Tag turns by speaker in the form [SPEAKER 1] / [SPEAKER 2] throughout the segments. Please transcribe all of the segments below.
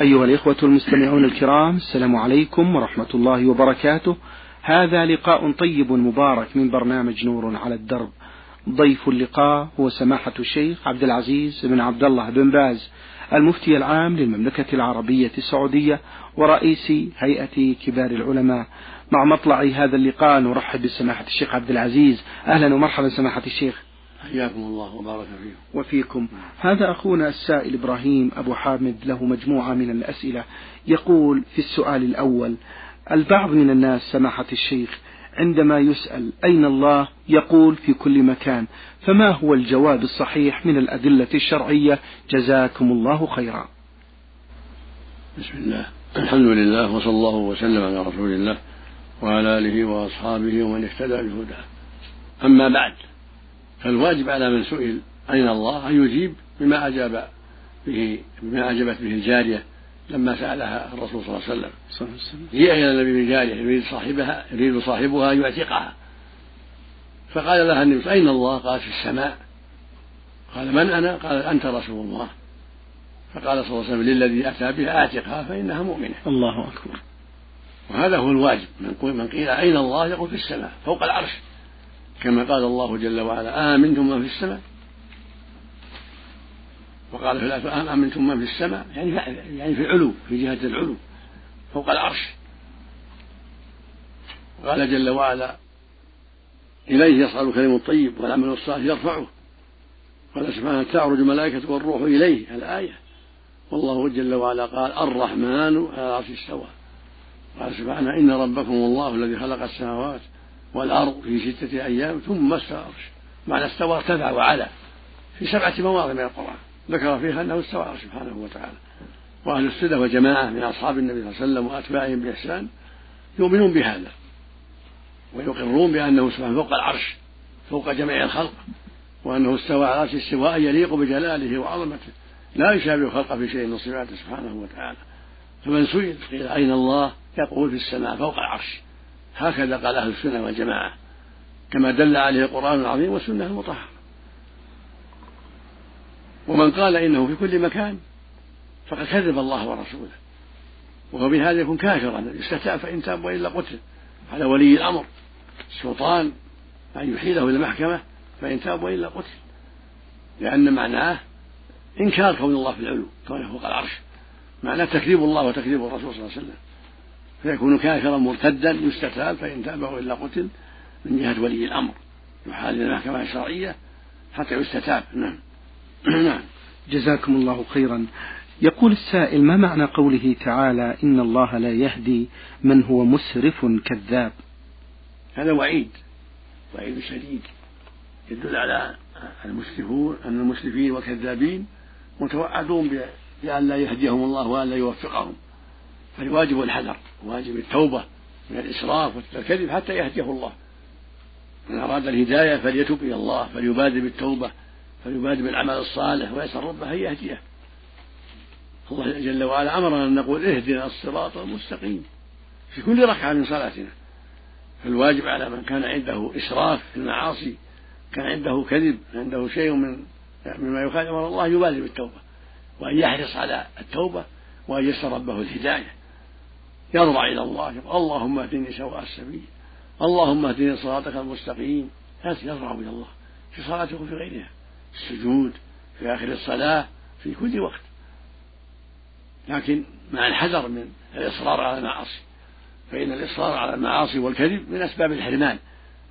[SPEAKER 1] أيها الإخوة المستمعون الكرام السلام عليكم ورحمة الله وبركاته. هذا لقاء طيب مبارك من برنامج نور على الدرب. ضيف اللقاء هو سماحة الشيخ عبد العزيز بن عبد الله بن باز المفتي العام للمملكة العربية السعودية ورئيس هيئة كبار العلماء. مع مطلع هذا اللقاء نرحب بسماحة الشيخ عبد العزيز. أهلا ومرحبا سماحة الشيخ.
[SPEAKER 2] حياكم الله وبارك فيكم.
[SPEAKER 1] وفيكم. هذا أخونا السائل إبراهيم أبو حامد له مجموعة من الأسئلة. يقول في السؤال الأول البعض من الناس سماحة الشيخ عندما يسأل أين الله يقول في كل مكان فما هو الجواب الصحيح من الأدلة الشرعية؟ جزاكم الله خيرا.
[SPEAKER 2] بسم الله. الحمد لله وصلى الله وسلم على رسول الله وعلى آله وأصحابه ومن اهتدى بهداه. أما بعد فالواجب على من سئل أين الله أن يجيب بما أجاب به بما أجابت به الجارية لما سألها الرسول صلى الله عليه وسلم. جيء إلى النبي بجارية يريد صاحبها يريد صاحبها أن يعتقها. فقال لها النبي أين الله؟ قالت في السماء. قال من أنا؟ قال أنت رسول الله. فقال صلى الله عليه وسلم للذي أتى بها أعتقها فإنها مؤمنة.
[SPEAKER 1] الله أكبر.
[SPEAKER 2] وهذا هو الواجب. من قيل أين الله؟ يقول في السماء فوق العرش. كما قال الله جل وعلا آمنتم من في السماء. وقال في الآية آمنتم من في السماء يعني يعني في العلو في جهة العلو فوق العرش. وقال جل وعلا إليه يصعد الكلم الطيب والعمل الصالح يرفعه. قال سبحانه تعرج الملائكة والروح إليه الآية والله جل وعلا قال الرحمن على العرش استوى. قال سبحانه إن ربكم الله الذي خلق السماوات والأرض في ستة أيام ثم استوى العرش. معنى استوى ارتفع وعلى. في سبعة مواضع من القرآن. ذكر فيها أنه استوى العرش سبحانه وتعالى. وأهل السنة وجماعة من أصحاب النبي صلى الله عليه وسلم وأتباعهم بإحسان يؤمنون بهذا. ويقرون بأنه سبحانه فوق العرش فوق جميع الخلق. وأنه استوى على العرش استواء يليق بجلاله وعظمته. لا يشابه الخلق في شيء من صفاته سبحانه وتعالى. فمن سئل قيل أين الله؟ يقول في السماء فوق العرش. هكذا قال أهل السنة والجماعة كما دل عليه القرآن العظيم والسنة المطهرة. ومن قال إنه في كل مكان فقد كذب الله ورسوله. وهو بهذا يكون كافرا يستتاب فإن تاب وإلا قتل. على ولي الأمر السلطان أن يحيله إلى المحكمة فإن تاب وإلا قتل. لأن معناه إنكار كون الله في العلو كونه فوق العرش. معناه تكذيب الله وتكذيب الرسول صلى الله عليه وسلم. فيكون كافرا مرتدا يستتاب فإن تاب وإلا قتل من جهة ولي الأمر. يحال إلى المحكمة الشرعية حتى يستتاب. نعم.
[SPEAKER 1] نعم. جزاكم الله خيرا. يقول السائل ما معنى قوله تعالى إن الله لا يهدي من هو مسرف كذاب؟
[SPEAKER 2] هذا وعيد. وعيد شديد. يدل على المسرفون أن المسرفين والكذابين متوعدون بأن لا يهديهم الله وأن لا يوفقهم. فالواجب الحذر واجب التوبة من الإسراف والكذب حتى يهديه الله. من أراد الهداية فليتب إلى الله فليبادر بالتوبة فليبادر بالعمل الصالح ويسأل ربه أن يهديه. الله جل وعلا أمرنا أن نقول اهدنا الصراط المستقيم. في كل ركعة من صلاتنا. فالواجب على من كان عنده إسراف في المعاصي كان عنده كذب عنده شيء من مما يخالف أمر الله يبادر بالتوبة. وأن يحرص على التوبة وأن يسأل ربه الهداية. يضرع إلى الله. اللهم اهدني سواء السبيل. اللهم اهدني صراطك المستقيم. يضرع إلى الله. في صلاته وفي غيرها. السجود في آخر الصلاة في كل وقت. لكن مع الحذر من الإصرار على المعاصي. فإن الإصرار على المعاصي والكذب من أسباب الحرمان.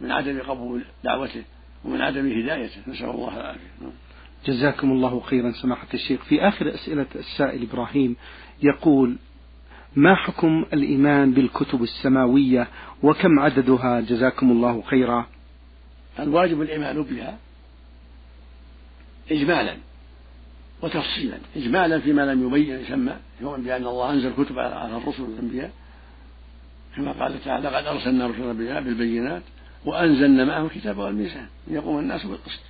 [SPEAKER 2] من عدم قبول دعوته ومن عدم هدايته. نسأل الله العافية.
[SPEAKER 1] جزاكم الله خيرا سماحة الشيخ. في آخر أسئلة السائل إبراهيم يقول ما حكم الإيمان بالكتب السماوية وكم عددها جزاكم الله خيرا؟
[SPEAKER 2] الواجب الإيمان بها إجمالا وتفصيلا إجمالا فيما لم يبين يسمى يؤمن بأن الله أنزل كتب على الرسل والأنبياء. كما قال تعالى لقد أرسلنا رسلا بالبينات وأنزلنا معه الكتاب والميزان ليقوم الناس بالقسط.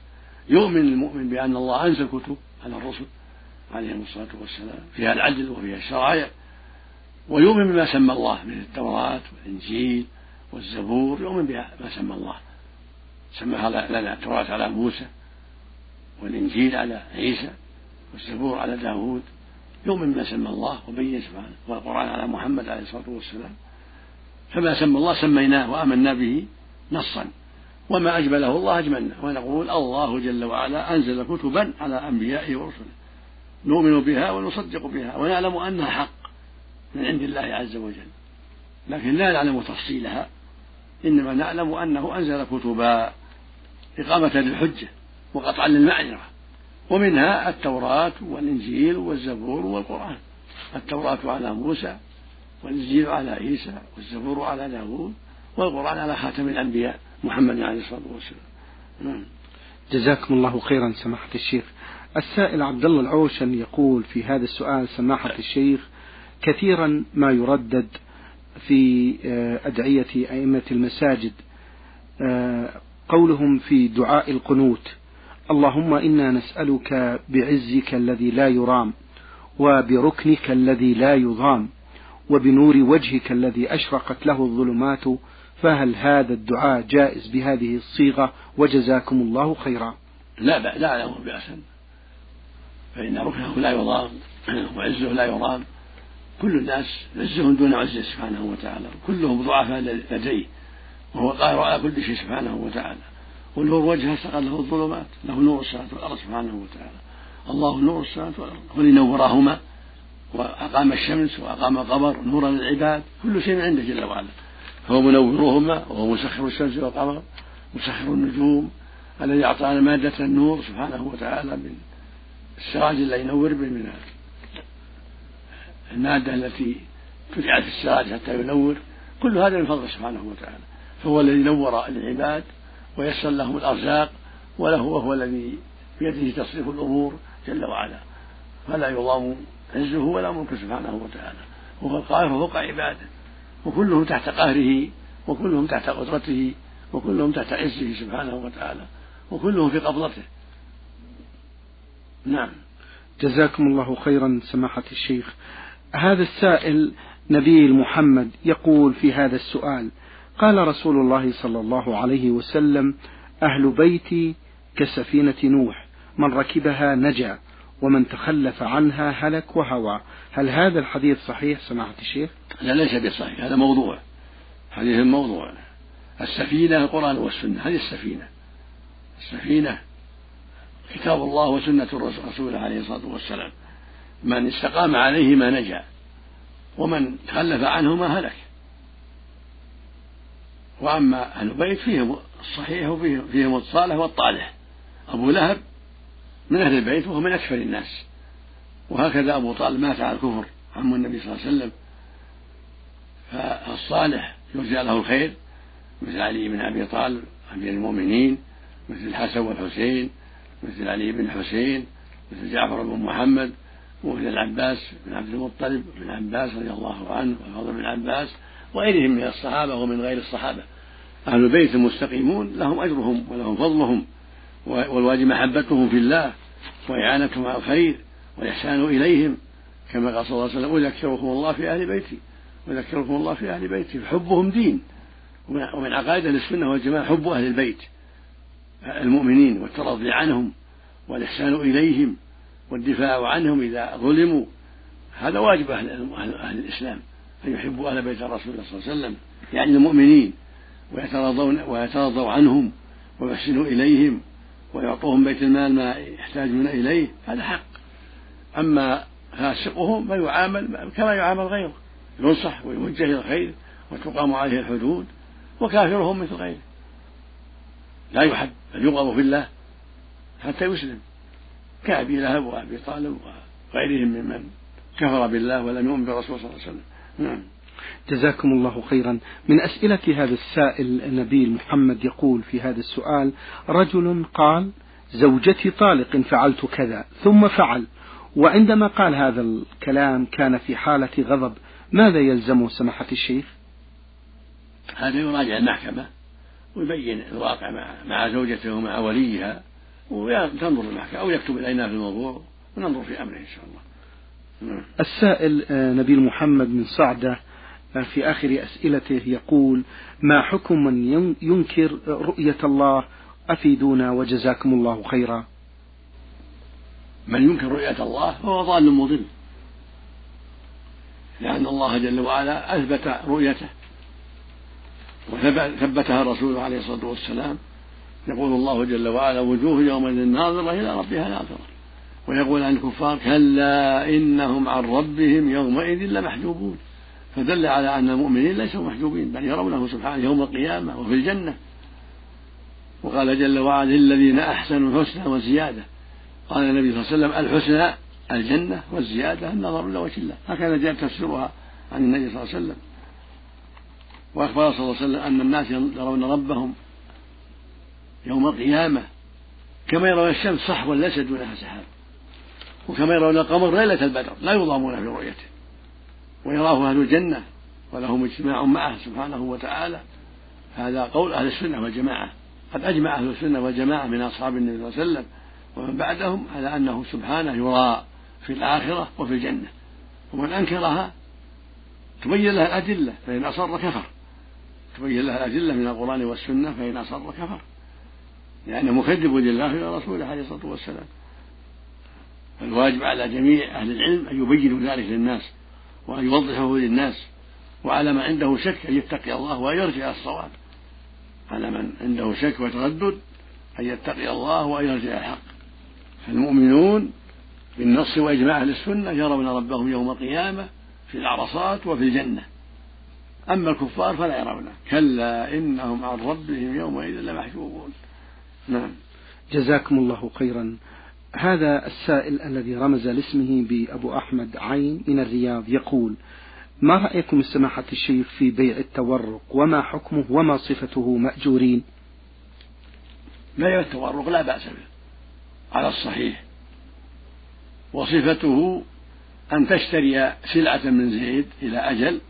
[SPEAKER 2] يؤمن المؤمن بأن الله أنزل كتب على الرسل عليهم الصلاة والسلام فيها العدل وفيها الشرائع. ويؤمن بما سمى الله من التوراة والإنجيل والزبور يؤمن بما سمى الله. سماها لنا التوراة على موسى والإنجيل على عيسى والزبور على داود يؤمن بما سمى الله وبين سبحانه والقرآن على محمد عليه الصلاة والسلام. فما سمى الله سميناه وآمنا به نصا. وما أجمله الله أجملنا. ونقول الله جل وعلا أنزل كتبا على أنبيائه ورسله. نؤمن بها ونصدق بها ونعلم أنها حق. من عند الله عز وجل. لكن لا نعلم تفصيلها إنما نعلم أنه أنزل كتبا إقامة للحجة وقطعا للمعذرة ومنها التوراة والإنجيل والزبور والقرآن. التوراة على موسى والإنجيل على عيسى والزبور على داود والقرآن على خاتم الأنبياء محمد عليه الصلاة والسلام. نعم.
[SPEAKER 1] جزاكم الله خيرا سماحة الشيخ. السائل عبد الله العوشن يقول في هذا السؤال سماحة الشيخ كثيرا ما يردد في آه، أدعية أئمة المساجد. آه، قولهم في دعاء القنوت. اللهم إنا نسألك بعزك الذي لا يرام وبركنك الذي لا يضام وبنور وجهك الذي أشرقت له الظلمات فهل هذا الدعاء جائز بهذه الصيغة؟ وجزاكم الله خيرا.
[SPEAKER 2] لا لا أعلم بأسا. فإن ركنه لا يضام وعزه لا يرام كل الناس عزهم دون عزه سبحانه وتعالى كلهم ضعفاء لديه وهو قادر على كل شيء سبحانه وتعالى. ونور وجهه سقى له الظلمات له نور السماوات والأرض سبحانه وتعالى. الله نور السماوات والأرض. ولنورهما وأقام الشمس وأقام القمر نورا للعباد كل شيء عنده جل وعلا. فهو منورهما وهو مسخر الشمس والقمر مسخر النجوم الذي أعطانا مادة النور سبحانه وتعالى من السراج الذي ينور به من الماده التي تجعل في السراج حتى ينور كل هذا من فضله سبحانه وتعالى. فهو الذي نور العباد ويسر لهم الأرزاق وله وهو الذي بيده تصريف الأمور جل وعلا. فلا يضام عزه ولا ملكه سبحانه وتعالى. وهو القاهر فوق عباده. وكلهم تحت قهره وكلهم تحت قدرته وكلهم تحت عزه سبحانه وتعالى وكلهم في قبضته. نعم.
[SPEAKER 1] جزاكم الله خيرا سماحة الشيخ. هذا السائل نبيل محمد يقول في هذا السؤال قال رسول الله صلى الله عليه وسلم أهل بيتي كسفينة نوح من ركبها نجا ومن تخلف عنها هلك وهوى. هل هذا الحديث صحيح؟ سماحة الشيخ.
[SPEAKER 2] لا ليس بصحيح هذا موضوع حديث موضوع السفينة القرآن والسنة هذه السفينة. السفينة كتاب الله وسنة رسوله عليه الصلاة والسلام. من استقام عليهما نجا ومن تخلف عنهما هلك. وأما أهل البيت فيهم الصحيح وفيهم الصالح والطالح. أبو لهب من أهل البيت وهو من أكثر الناس. وهكذا أبو طالب مات على الكفر عم النبي صلى الله عليه وسلم. فالصالح يرجى له الخير مثل علي بن أبي طالب أمير المؤمنين مثل الحسن والحسين مثل علي بن حسين مثل جعفر بن محمد ومثل العباس بن عبد المطلب بن عباس رضي الله عنه وفضل بن عباس وغيرهم من الصحابة ومن غير الصحابة. أهل البيت المستقيمون لهم أجرهم ولهم فضلهم والواجب محبتهم في الله وإعانتهم على الخير والإحسان إليهم. كما قال صلى الله عليه وسلم أذكركم الله في أهل بيتي أذكركم الله في أهل بيتي فحبهم دين. ومن عقائد أهل السنة والجماعة حب أهل البيت المؤمنين والترضي عنهم والإحسان إليهم. والدفاع عنهم إذا ظلموا. هذا واجب أهل, أهل الإسلام أن يحبوا أهل بيت الرسول صلى الله عليه وسلم يعني المؤمنين ويترضون ويترضوا عنهم ويحسنوا إليهم ويعطوهم بيت المال ما يحتاجون إليه هذا حق. أما فاسقهم فيعامل كما يعامل غيره ينصح ويوجه إلى الخير وتقام عليه الحدود وكافرهم مثل غيره. لا يحب بل يبغض في الله حتى يسلم. كأبي لهب وأبي طالب وغيرهم ممن كفر بالله ولم يؤمن بالرسول صلى الله عليه وسلم. نعم.
[SPEAKER 1] جزاكم الله خيرا. من أسئلة هذا السائل نبيل محمد يقول في هذا السؤال رجل قال زوجتي طالق فعلت كذا ثم فعل. وعندما قال هذا الكلام كان في حالة غضب ماذا يلزمه سماحة الشيخ؟
[SPEAKER 2] هذا يراجع المحكمة ويبين الواقع مع, مع زوجته ومع وليها. وتنظر المحكمة أو يكتب إلينا في الموضوع وننظر في أمره إن شاء الله.
[SPEAKER 1] السائل آه، نبيل محمد من صعدة آه، في آخر أسئلته يقول ما حكم من ينكر رؤية الله؟ أفيدونا وجزاكم الله خيرا.
[SPEAKER 2] من ينكر رؤية الله فهو ضال مضل. لأن الله جل وعلا أثبت رؤيته وثبتها الرسول عليه الصلاة والسلام يقول الله جل وعلا وجوه يومئذ ناظرة إلى ربها ناظرة. ويقول عن الكفار كلا إنهم عن ربهم يومئذ لمحجوبون. فدل على أن المؤمنين ليسوا محجوبين بل يرونه سبحانه يوم القيامة وفي الجنة. وقال جل وعلا للذين أحسنوا الحسنى وزيادة. قال النبي صلى الله عليه وسلم الحسنى الجنة والزيادة النظر إلى وجه الله. هكذا جاء تفسيرها عن النبي صلى الله عليه وسلم. وأخبر صلى الله عليه وسلم أن الناس يرون ربهم يوم القيامة. كما يرون الشمس صحوا ليس دونها سحاب. وكما يرون القمر ليلة البدر لا يضامون في رؤيته. ويراه أهل الجنة ولهم اجتماع معه سبحانه وتعالى. هذا قول أهل السنة والجماعة. قد أجمع أهل السنة والجماعة من أصحاب النبي صلى الله عليه وسلم ومن بعدهم على أنه سبحانه يرى في الآخرة وفي الجنة. ومن أنكرها تبين له الأدلة فإن أصر كفر. تبين له الأدلة من القرآن والسنة فإن أصر كفر. لأنه مكذب لله ولرسوله عليه الصلاة والسلام. فالواجب على جميع أهل العلم أن يبينوا ذلك للناس وأن يوضحه للناس وعلى من عنده شك أن يتقي الله وأن يرجع الصواب. على من عنده شك وتردد أن يتقي الله وأن يرجع الحق. فالمؤمنون بالنص وإجماع أهل السنة يرون ربهم يوم القيامة في العرصات وفي الجنة. أما الكفار فلا يرونه. كلا إنهم عن ربهم يومئذ لمحجوبون. نعم.
[SPEAKER 1] جزاكم الله خيرا. هذا السائل الذي رمز لاسمه بأبو أحمد عين من الرياض يقول ما رأيكم سماحة الشيخ في بيع التورق؟ وما حكمه؟ وما صفته؟ مأجورين.
[SPEAKER 2] بيع التورق لا بأس به على الصحيح. وصفته أن تشتري سلعة من زيد إلى أجل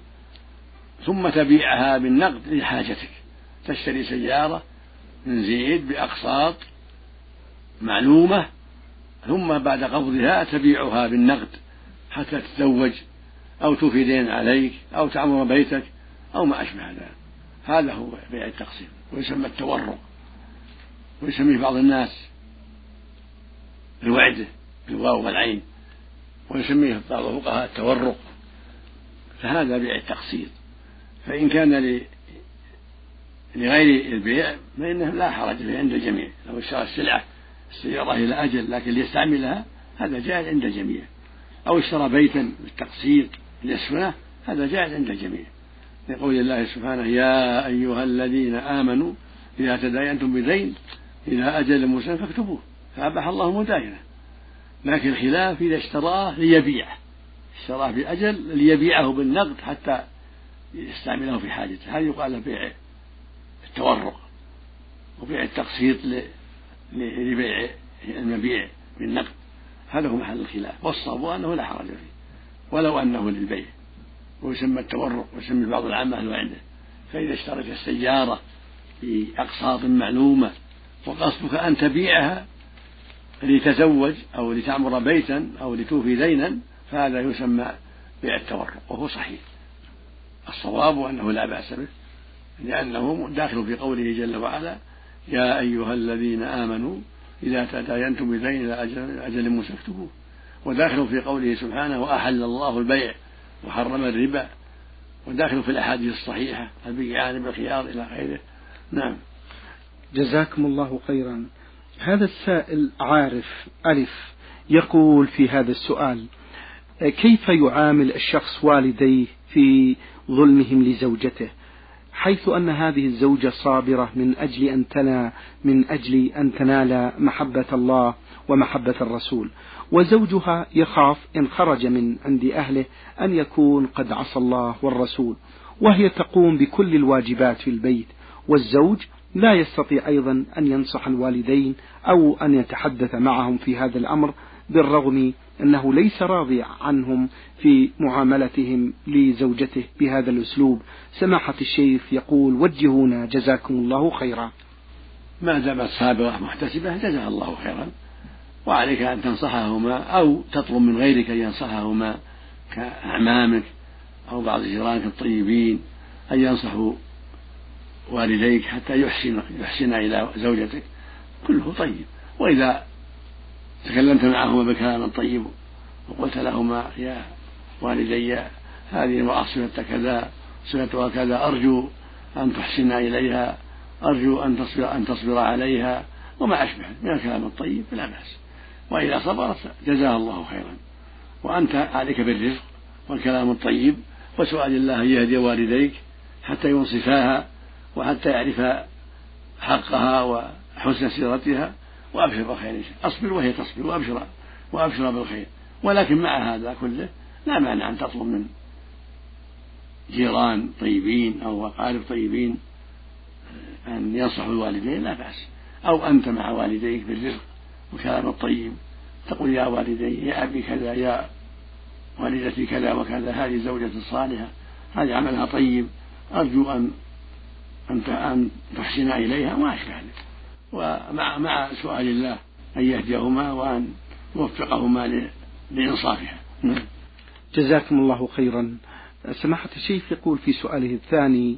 [SPEAKER 2] ثم تبيعها بالنقد لحاجتك. تشتري سيارة من زيد بأقساط معلومة ثم بعد قبضها تبيعها بالنقد حتى تتزوج أو توفي دين عليك أو تعمر بيتك أو ما أشبه ذلك. هذا هو بيع التقسيم ويسمى التورق ويسميه بعض الناس الوعدة بالواو والعين ويسميه بعض الفقهاء التورق. فهذا بيع التقسيط. فإن كان لغير البيع فإنه لا حرج فيه عند الجميع. لو اشترى السلعة السيارة إلى أجل لكن ليستعملها هذا جائز عند الجميع. أو اشترى بيتا بالتقسيط ليسكنه هذا جائز عند الجميع. لقول الله سبحانه يا أيها الذين آمنوا إذا تداينتم بدين إلى أجل مسلم فاكتبوه. فأباح الله مداينة. لكن الخلاف إذا اشتراه ليبيعه اشتراه بأجل ليبيعه بالنقد حتى يستعمله في حاجته. هذا يقال له بيع. التورق وبيع التقسيط لبيع المبيع بالنقد. هذا هو محل الخلاف. والصواب أنه لا حرج فيه. ولو أنه للبيع. ويسمى التورق ويسمي بعض العامة الوعدة فإذا اشتريت السيارة بأقساط معلومة وقصدك أن تبيعها لتزوج أو لتعمر بيتا أو لتوفي دينا فهذا يسمى بيع التورق وهو صحيح. الصواب أنه لا بأس به. لأنه داخل في قوله جل وعلا يا أيها الذين آمنوا إذا تداينتم بدين إلى أجل, أجل وداخل في قوله سبحانه وأحل الله البيع وحرم الربا. وداخل في الأحاديث الصحيحة البيعان بالخيار إلى غيره. نعم.
[SPEAKER 1] جزاكم الله خيرا. هذا السائل عارف ألف يقول في هذا السؤال كيف يعامل الشخص والديه في ظلمهم لزوجته؟ حيث أن هذه الزوجة صابرة من أجل أن تنا من أجل أن تنال محبة الله ومحبة الرسول. وزوجها يخاف إن خرج من عند أهله أن يكون قد عصى الله والرسول وهي تقوم بكل الواجبات في البيت. والزوج لا يستطيع أيضا أن ينصح الوالدين أو أن يتحدث معهم في هذا الأمر بالرغم أنه ليس راضي عنهم في معاملتهم لزوجته بهذا الأسلوب. سماحة الشيخ يقول وجهونا جزاكم الله خيرا.
[SPEAKER 2] ما دامت صابرة محتسبة جزاها الله خيرا. وعليك أن تنصحهما أو تطلب من غيرك أن ينصحهما كأعمامك أو بعض جيرانك الطيبين أن ينصحوا والديك حتى يحسن يحسن إلى زوجتك. كله طيب. وإذا تكلمت معهما بكلام طيب وقلت لهما يا والدي هذه المرأة صفتها كذا صفتها كذا أرجو أن تحسن إليها أرجو أن تصبر أن تصبر عليها وما أشبه من الكلام الطيب فلا بأس. وإذا صبرت جزاها الله خيرا. وأنت عليك بالرزق والكلام الطيب وسؤال الله أن يهدي والديك حتى ينصفاها وحتى يعرف حقها وحسن سيرتها. وأبشر بالخير أصبر وهي تصبر وأبشر وأبشر بالخير. ولكن مع هذا كله لا مانع أن تطلب من جيران طيبين أو أقارب طيبين أن ينصحوا الوالدين لا بأس. أو أنت مع والديك بالرزق والكلام الطيب. تقول يا والدي يا أبي كذا يا والدتي كذا وكذا هذه زوجة صالحة هذه عملها طيب. أرجو أن أن تحسن إليها وما أشبه ذلك. ومع مع سؤال الله أن يهديهما وأن يوفقهما لإنصافها. نعم.
[SPEAKER 1] جزاكم الله خيرا. سماحة الشيخ يقول في سؤاله الثاني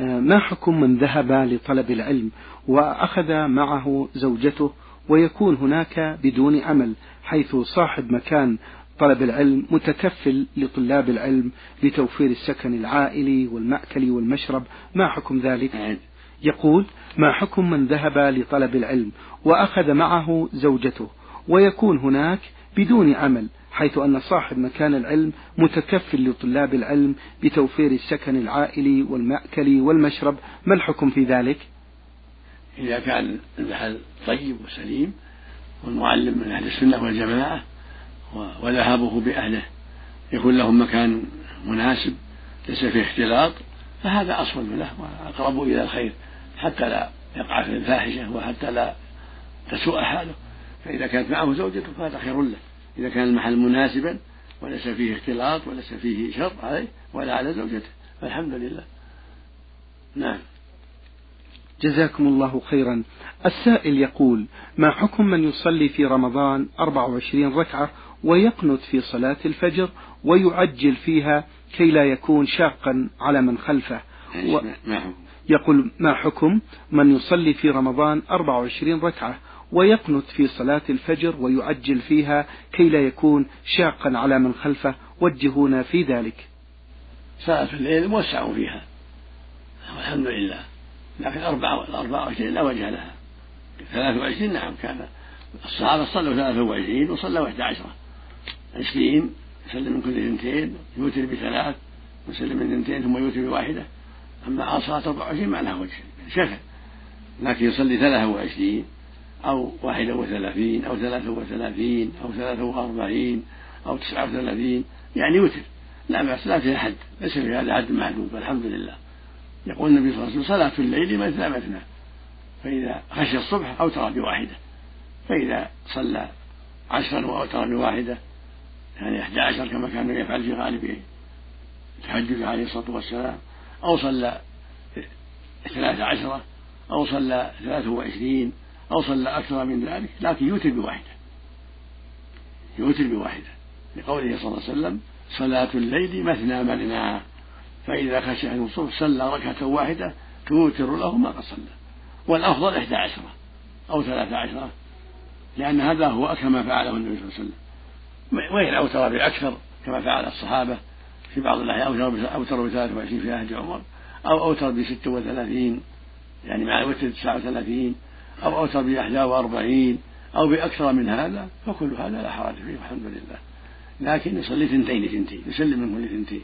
[SPEAKER 1] ما حكم من ذهب لطلب العلم وأخذ معه زوجته ويكون هناك بدون عمل حيث صاحب مكان طلب العلم متكفل لطلاب العلم لتوفير السكن العائلي والمأكل والمشرب؟ ما حكم ذلك؟ يقول ما حكم من ذهب لطلب العلم وأخذ معه زوجته ويكون هناك بدون عمل حيث أن صاحب مكان العلم متكفل لطلاب العلم بتوفير السكن العائلي والمأكل والمشرب ما الحكم في ذلك؟
[SPEAKER 2] إذا كان المحل طيب وسليم والمعلم من أهل السنة والجماعة وذهابه بأهله يكون لهم مكان مناسب ليس فيه اختلاط فهذا أصل له وأقرب إلى الخير. حتى لا يقع في الفاحشة وحتى لا تسوء حاله. فإذا كانت معه زوجته فهذا خير له. إذا كان المحل مناسبا وليس فيه اختلاط وليس فيه شر عليه ولا على زوجته. فالحمد لله. نعم.
[SPEAKER 1] جزاكم الله خيرا. السائل يقول ما حكم من يصلي في رمضان 24 ركعة ويقنت في صلاة الفجر ويعجل فيها كي لا يكون شاقا على من خلفه؟ و... يقول ما حكم من يصلي في رمضان 24 ركعة ويقنت في صلاة الفجر ويعجل فيها كي لا يكون شاقا على من خلفه؟ وجهونا في ذلك.
[SPEAKER 2] صلاة الليل موسع فيها. والحمد لله. لكن أربعة أربعة وعشرين لا وجه لها. ثلاثة وعشرين نعم كان. الصحابة صلوا ثلاثة وعشرين وصلوا إحدى عشرة عشرين يسلم من كل اثنتين يوتر بثلاث ويسلم من اثنتين ثم يوتر بواحدة. أما أربعة وعشرين ما لها وجه شفع لكن يصلي ثلاثة وعشرين أو واحدة وثلاثين أو ثلاثة وثلاثين أو ثلاثة وأربعين أو تسعة وثلاثين يعني وتر. لا بأس لا فيها حد ليس في هذا حد محدود والحمد لله. يقول النبي صلى الله عليه وسلم صلاة الليل مثنى مثنى فإذا خشي الصبح أوتر بواحدة. فإذا صلى عشرا وأوتر بواحدة يعني إحدى عشر كما كان يفعل في غالب التهجد عليه الصلاة والسلام. أو صلى ثلاث عشرة أو صلى ثلاثة وعشرين أو صلى أكثر من ذلك لكن يوتر بواحدة. يوتر بواحدة. لقوله صلى الله عليه وسلم صلاة الليل مثنى مثنى فإذا خشي أن الصبح صلى ركعة واحدة توتر له ما قد صلى. والأفضل إحدى عشرة أو ثلاثة عشرة لأن هذا هو كما فعله النبي صلى الله عليه وسلم. وإن أوتر بأكثر كما فعل الصحابة في بعض الأحيان أوتر ب 23 في عهد عمر أو أوتر ب 36 يعني مع الوتر 39 أو أوتر ب 41 أو بأكثر من هذا فكل هذا لا حرج فيه والحمد لله. لكن يصلي ثنتين ثنتين يسلم من كل ثنتين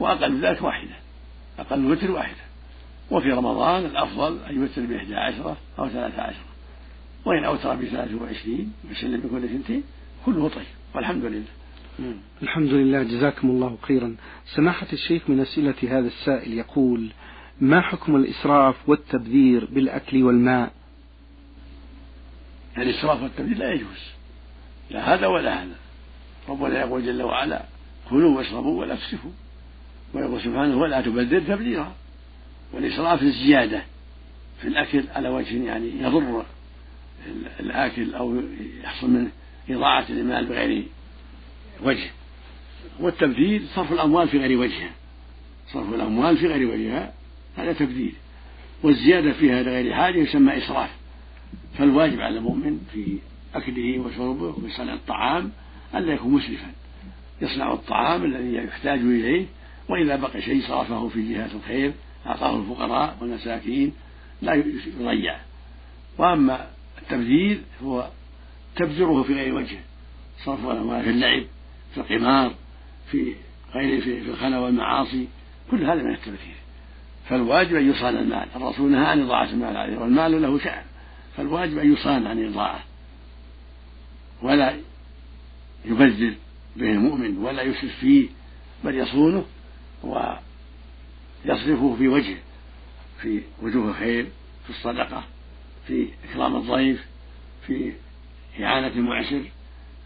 [SPEAKER 2] وأقل من ذلك واحدة أقل الوتر واحدة. وفي رمضان الأفضل أن يوتر بإحدى عشرة أو ثلاثة عشرة. وإن أوتر بثلاثة وعشرين يسلم بكل ثنتين كله طيب والحمد لله.
[SPEAKER 1] الحمد لله جزاكم الله خيرا. سماحة الشيخ من أسئلة هذا السائل يقول ما حكم الإسراف والتبذير بالأكل والماء؟
[SPEAKER 2] الإسراف والتبذير لا يجوز. لا هذا ولا هذا. ربنا يقول جل وعلا كلوا واشربوا ولا تسرفوا ويقول سبحانه ولا تبذر تبذيرا. والإسراف الزيادة في الأكل على وجه يعني يضر الآكل أو يحصل منه إضاعة المال بغير وجه. والتبذير صرف الأموال في غير وجهها. صرف الأموال في غير وجهها هذا تبذير والزيادة فيها لغير حاجة يسمى إسراف. فالواجب على المؤمن في أكله وشربه وصنع الطعام ألا يكون مسرفا. يصنع الطعام الذي يحتاج إليه وإذا بقي شيء صرفه في جهات الخير أعطاه الفقراء والمساكين لا يضيع. وأما التبذير هو تبذره في غير وجهه. صرف الأموال في اللعب في القمار في غير في, في الخنا والمعاصي كل هذا من التبذير فالواجب أن يصان المال. الرسول نهى عن إضاعة المال عليه والمال له شأن. فالواجب أن يصان عن الإضاعة ولا يبذر به المؤمن ولا يسرف فيه بل يصونه ويصرفه في وجهه في وجوه الخير في الصدقة في إكرام الضيف في إعانة المعسر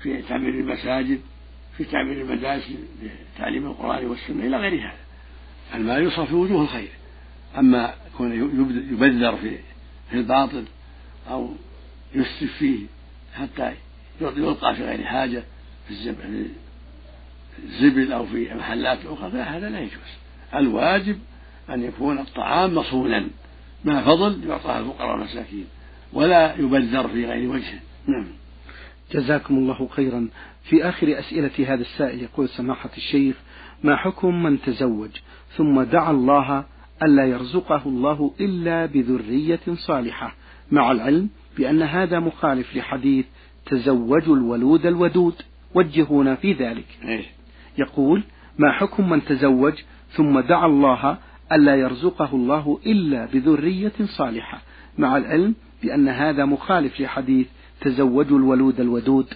[SPEAKER 2] في تعمير المساجد. في تعمير المدارس لتعليم القرآن والسنة إلى غير هذا المال يصرف في وجوه الخير. أما كون يبذر في في الباطل أو يسرف فيه حتى يلقى في غير حاجة في الزبل أو في محلات أخرى فهذا لا يجوز. الواجب أن يكون الطعام مصونا ما فضل يعطى الفقراء والمساكين ولا يبذر في غير وجهه نعم.
[SPEAKER 1] جزاكم الله خيرا. في آخر أسئلة هذا السائل يقول سماحة الشيخ ما حكم من تزوج؟ ثم دعا الله ألا يرزقه الله إلا بذرية صالحة. مع العلم بأن هذا مخالف لحديث تزوجوا الولود الودود. وجهونا في ذلك.
[SPEAKER 2] إيه؟
[SPEAKER 1] يقول ما حكم من تزوج؟ ثم دعا الله ألا يرزقه الله إلا بذرية صالحة. مع العلم بأن هذا مخالف لحديث تزوجوا الولود الودود.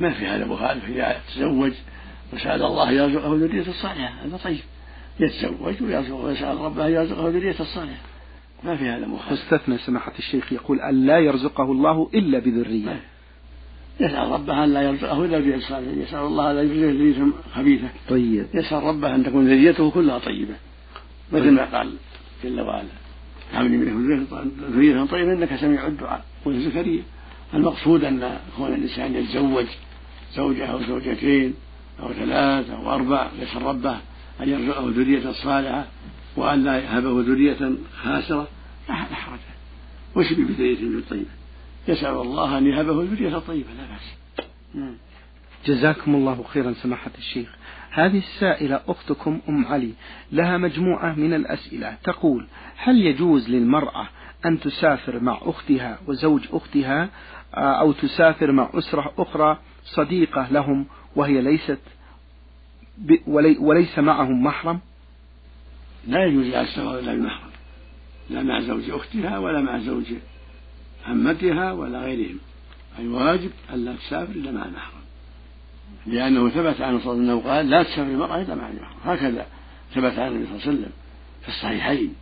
[SPEAKER 2] ما في هذا مخالف إذا تزوج وسأل الله يرزقه ذرية صالحة هذا طيب. يتزوج ويرزقه ويسأل ربه يرزقه ذرية صالحة ما في هذا مخالف
[SPEAKER 1] استثنى سماحة الشيخ يقول أن لا يرزقه الله إلا بذرية.
[SPEAKER 2] يسأل ربه أن لا يرزقه إلا بذرية صالحة يسأل الله أن لا يرزقه ذرية خبيثة.
[SPEAKER 1] طيب.
[SPEAKER 2] يسأل ربه أن تكون ذريته كلها طيبة مثل ما قال جل وعلا. عبدي منه ذرية طيبة إنك سميع الدعاء. قل زكريا المقصود أن كون الإنسان يتزوج زوجة أو زوجتين أو ثلاث أو أربع يسأل ربه أن يرزقه ذرية صالحة وأن لا يهبه ذرية خاسرة. لا حرج. وش بذرية طيبة؟ يسأل الله أن يهبه ذرية طيبة لا بأس.
[SPEAKER 1] جزاكم الله خيرا سماحة الشيخ. هذه السائلة أختكم أم علي لها مجموعة من الأسئلة. تقول هل يجوز للمرأة أن تسافر مع أختها وزوج أختها آه، أو تسافر مع أسرة أخرى صديقة لهم وهي ليست وليس معهم محرم؟
[SPEAKER 2] لا يجوز لها السفر إلا بمحرم لا مع زوج أختها ولا مع زوج عمتها ولا غيرهم. الواجب ألا تسافر إلا مع المحرم. لأنه ثبت عنه صلى الله عليه وسلم قال لا تسافر المرأة إلا مع المحرم هكذا ثبت عن النبي صلى الله عليه وسلم في الصحيحين.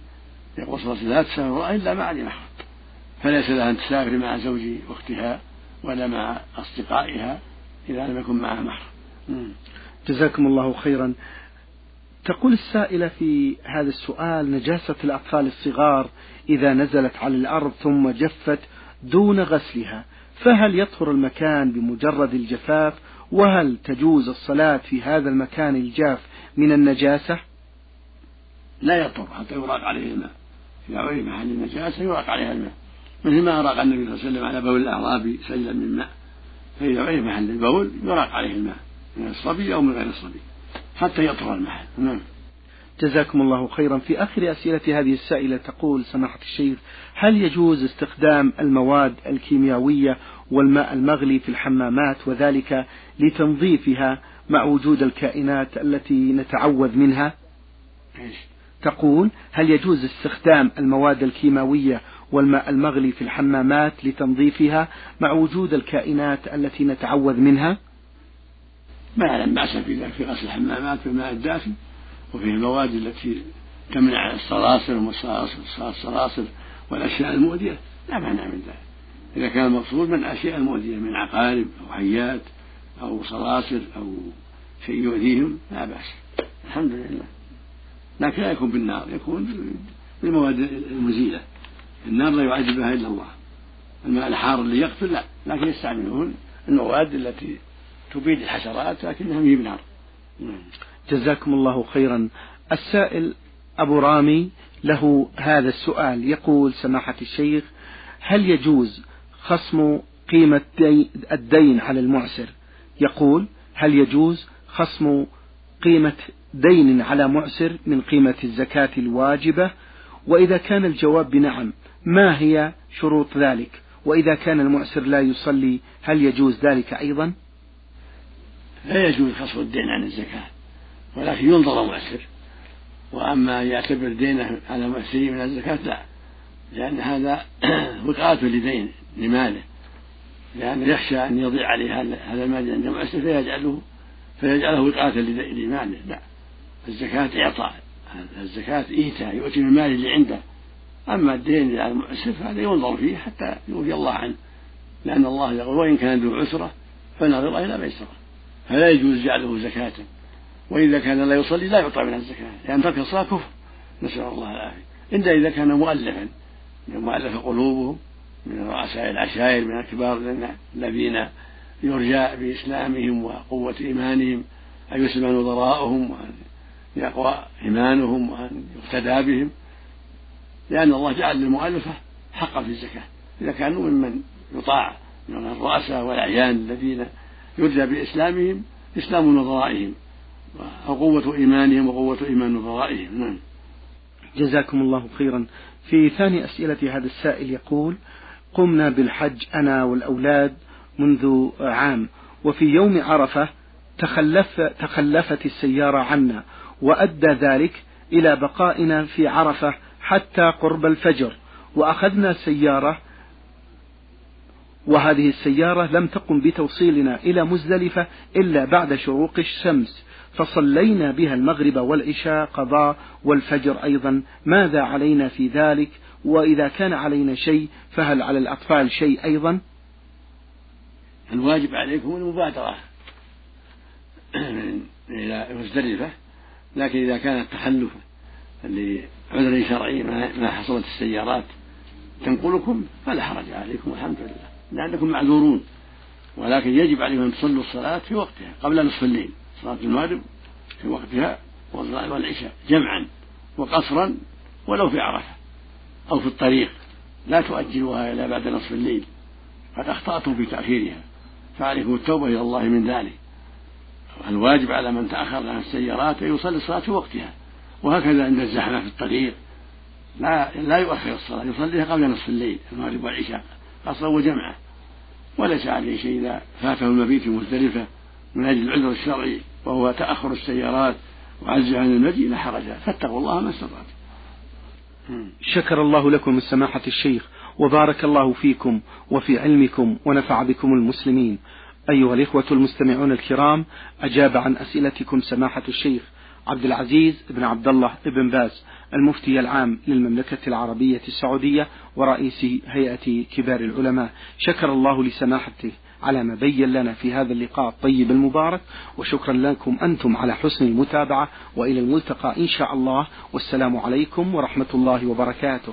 [SPEAKER 2] يقول صلى الله عليه وسلم لا تسافر المرأة إلا مع المحرم فليس لها أن تسافر مع زوج أختها ولا مع أصدقائها إذا لم يكن معها محرم
[SPEAKER 1] جزاكم الله خيرا. تقول السائلة في هذا السؤال نجاسة الأطفال الصغار إذا نزلت على الأرض ثم جفت دون غسلها فهل يطهر المكان بمجرد الجفاف وهل تجوز الصلاة في هذا المكان الجاف من النجاسة؟
[SPEAKER 2] لا يطهر حتى يراق عليه الماء إذا عرف محل النجاسة يراق عليها الماء. مثل ما أراق النبي صلى الله عليه وسلم على بول الأعرابي سجلا من ماء. فإذا عرف محل البول يراق عليه الماء من الصبي أو من غير الصبي حتى يطهر المحل. نعم.
[SPEAKER 1] جزاكم الله خيرا. في آخر أسئلة هذه السائلة تقول سماحة الشيخ هل يجوز استخدام المواد الكيميائية والماء المغلي في الحمامات وذلك لتنظيفها مع وجود الكائنات التي نتعوذ منها؟ تقول هل يجوز استخدام المواد الكيماوية والماء المغلي في الحمامات لتنظيفها مع وجود الكائنات التي نتعوذ منها؟
[SPEAKER 2] ما يعلم بأس في ذلك في غسل الحمامات بالماء الدافئ وفيه المواد التي تمنع الصراصر والصراصر والأشياء المؤذية لا مانع من ذلك. إذا كان المقصود من الأشياء المؤذية من عقارب أو حيات أو صراصر أو شيء يؤذيهم لا بأس. الحمد لله. لكن لا يكون بالنار يكون بالمواد المزيلة. النار لا يعذبها إلا الله. الماء الحار اللي يقتل لا. لكن يستعملون المواد التي تبيد الحشرات لكنها هي بنار
[SPEAKER 1] جزاكم الله خيرا. السائل أبو رامي له هذا السؤال. يقول سماحة الشيخ هل يجوز خصم قيمة الدين على المعسر؟ يقول هل يجوز خصم قيمة دين على معسر من قيمة الزكاة الواجبة؟ وإذا كان الجواب بنعم ما هي شروط ذلك؟ وإذا كان المعسر لا يصلي هل يجوز ذلك أيضا؟
[SPEAKER 2] لا يجوز خصم الدين عن الزكاة. ولكن ينظر معسر وأما يعتبر دينه على معسره من الزكاة لا. لأن هذا وقاية لدين لماله. لأنه يخشى أن يضيع عليه هذا المال. عند معسر فيجعله فيجعله وقاية لماله. لا. الزكاة إعطاء. الزكاة إيتاء. يؤتي من المال اللي عنده. أما الدين على المعسر فهذا ينظر فيه حتى يوفي الله عنه. لأن الله يقول وإن كان ذو عسرة فنظر إلى ميسرة. فلا يجوز جعله زكاة. وإذا كان لا يصلي لا يعطى من الزكاة لأن ترك الصلاة كفر. نسأل الله العافية. إلا إذا كان مؤلفا من مؤلف قلوبهم من رؤساء العشائر من الكبار الذين يرجى بإسلامهم وقوة إيمانهم أن يسلم نظراءهم وأن يقوى إيمانهم وأن يقتدى بهم. لأن الله جعل للمؤلفة حقا في الزكاة. إذا كانوا ممن يطاع من الرؤساء والأعيان الذين يرجى بإسلامهم إسلام نظرائهم. وقوة إيمانهم وقوة إيمان نظرائهم نعم.
[SPEAKER 1] جزاكم الله خيرا. في ثاني أسئلة هذا السائل يقول قمنا بالحج أنا والأولاد منذ عام وفي يوم عرفة تخلف تخلفت السيارة عنا وأدى ذلك إلى بقائنا في عرفة حتى قرب الفجر وأخذنا سيارة وهذه السيارة لم تقم بتوصيلنا إلى مزدلفة إلا بعد شروق الشمس. فصلينا بها المغرب والعشاء قضاء والفجر أيضا. ماذا علينا في ذلك؟ وإذا كان علينا شيء فهل على الأطفال شيء أيضا؟
[SPEAKER 2] الواجب عليكم المبادرة إلى مزدلفة لكن إذا كان التخلف لعذر شرعي ما حصلت السيارات تنقلكم فلا حرج عليكم والحمد لله. لأنكم معذورون ولكن يجب عليكم أن تصلوا الصلاة في وقتها قبل نصف الليل. صلاة المغرب في وقتها والعشاء جمعا وقصرا ولو في عرفة أو في الطريق. لا تؤجلوها إلى بعد نصف الليل. قد أخطأتم في تأخيرها. فعليكم التوبة إلى الله من ذلك. الواجب على من تأخر عن السيارات أن يصلي الصلاة في وقتها. وهكذا عند الزحمة في الطريق. لا لا يؤخر الصلاة. يصليها قبل نصف الليل المغرب والعشاء قصرا وجمعة وليس عليه شيء إذا فاته المبيت في مزدلفة من أجل العذر الشرعي. وهو تأخر السيارات وعجز عن المجيء لا حرج فاتقوا الله ما استطعتم.
[SPEAKER 1] شكر الله لكم سماحة الشيخ وبارك الله فيكم وفي علمكم ونفع بكم المسلمين. أيها الإخوة المستمعون الكرام أجاب عن أسئلتكم سماحة الشيخ عبد العزيز بن عبد الله بن باز المفتي العام للمملكة العربية السعودية ورئيس هيئة كبار العلماء. شكر الله لسماحته. على ما بين لنا في هذا اللقاء الطيب المبارك وشكرا لكم أنتم على حسن المتابعة وإلى الملتقى إن شاء الله. والسلام عليكم ورحمة الله وبركاته.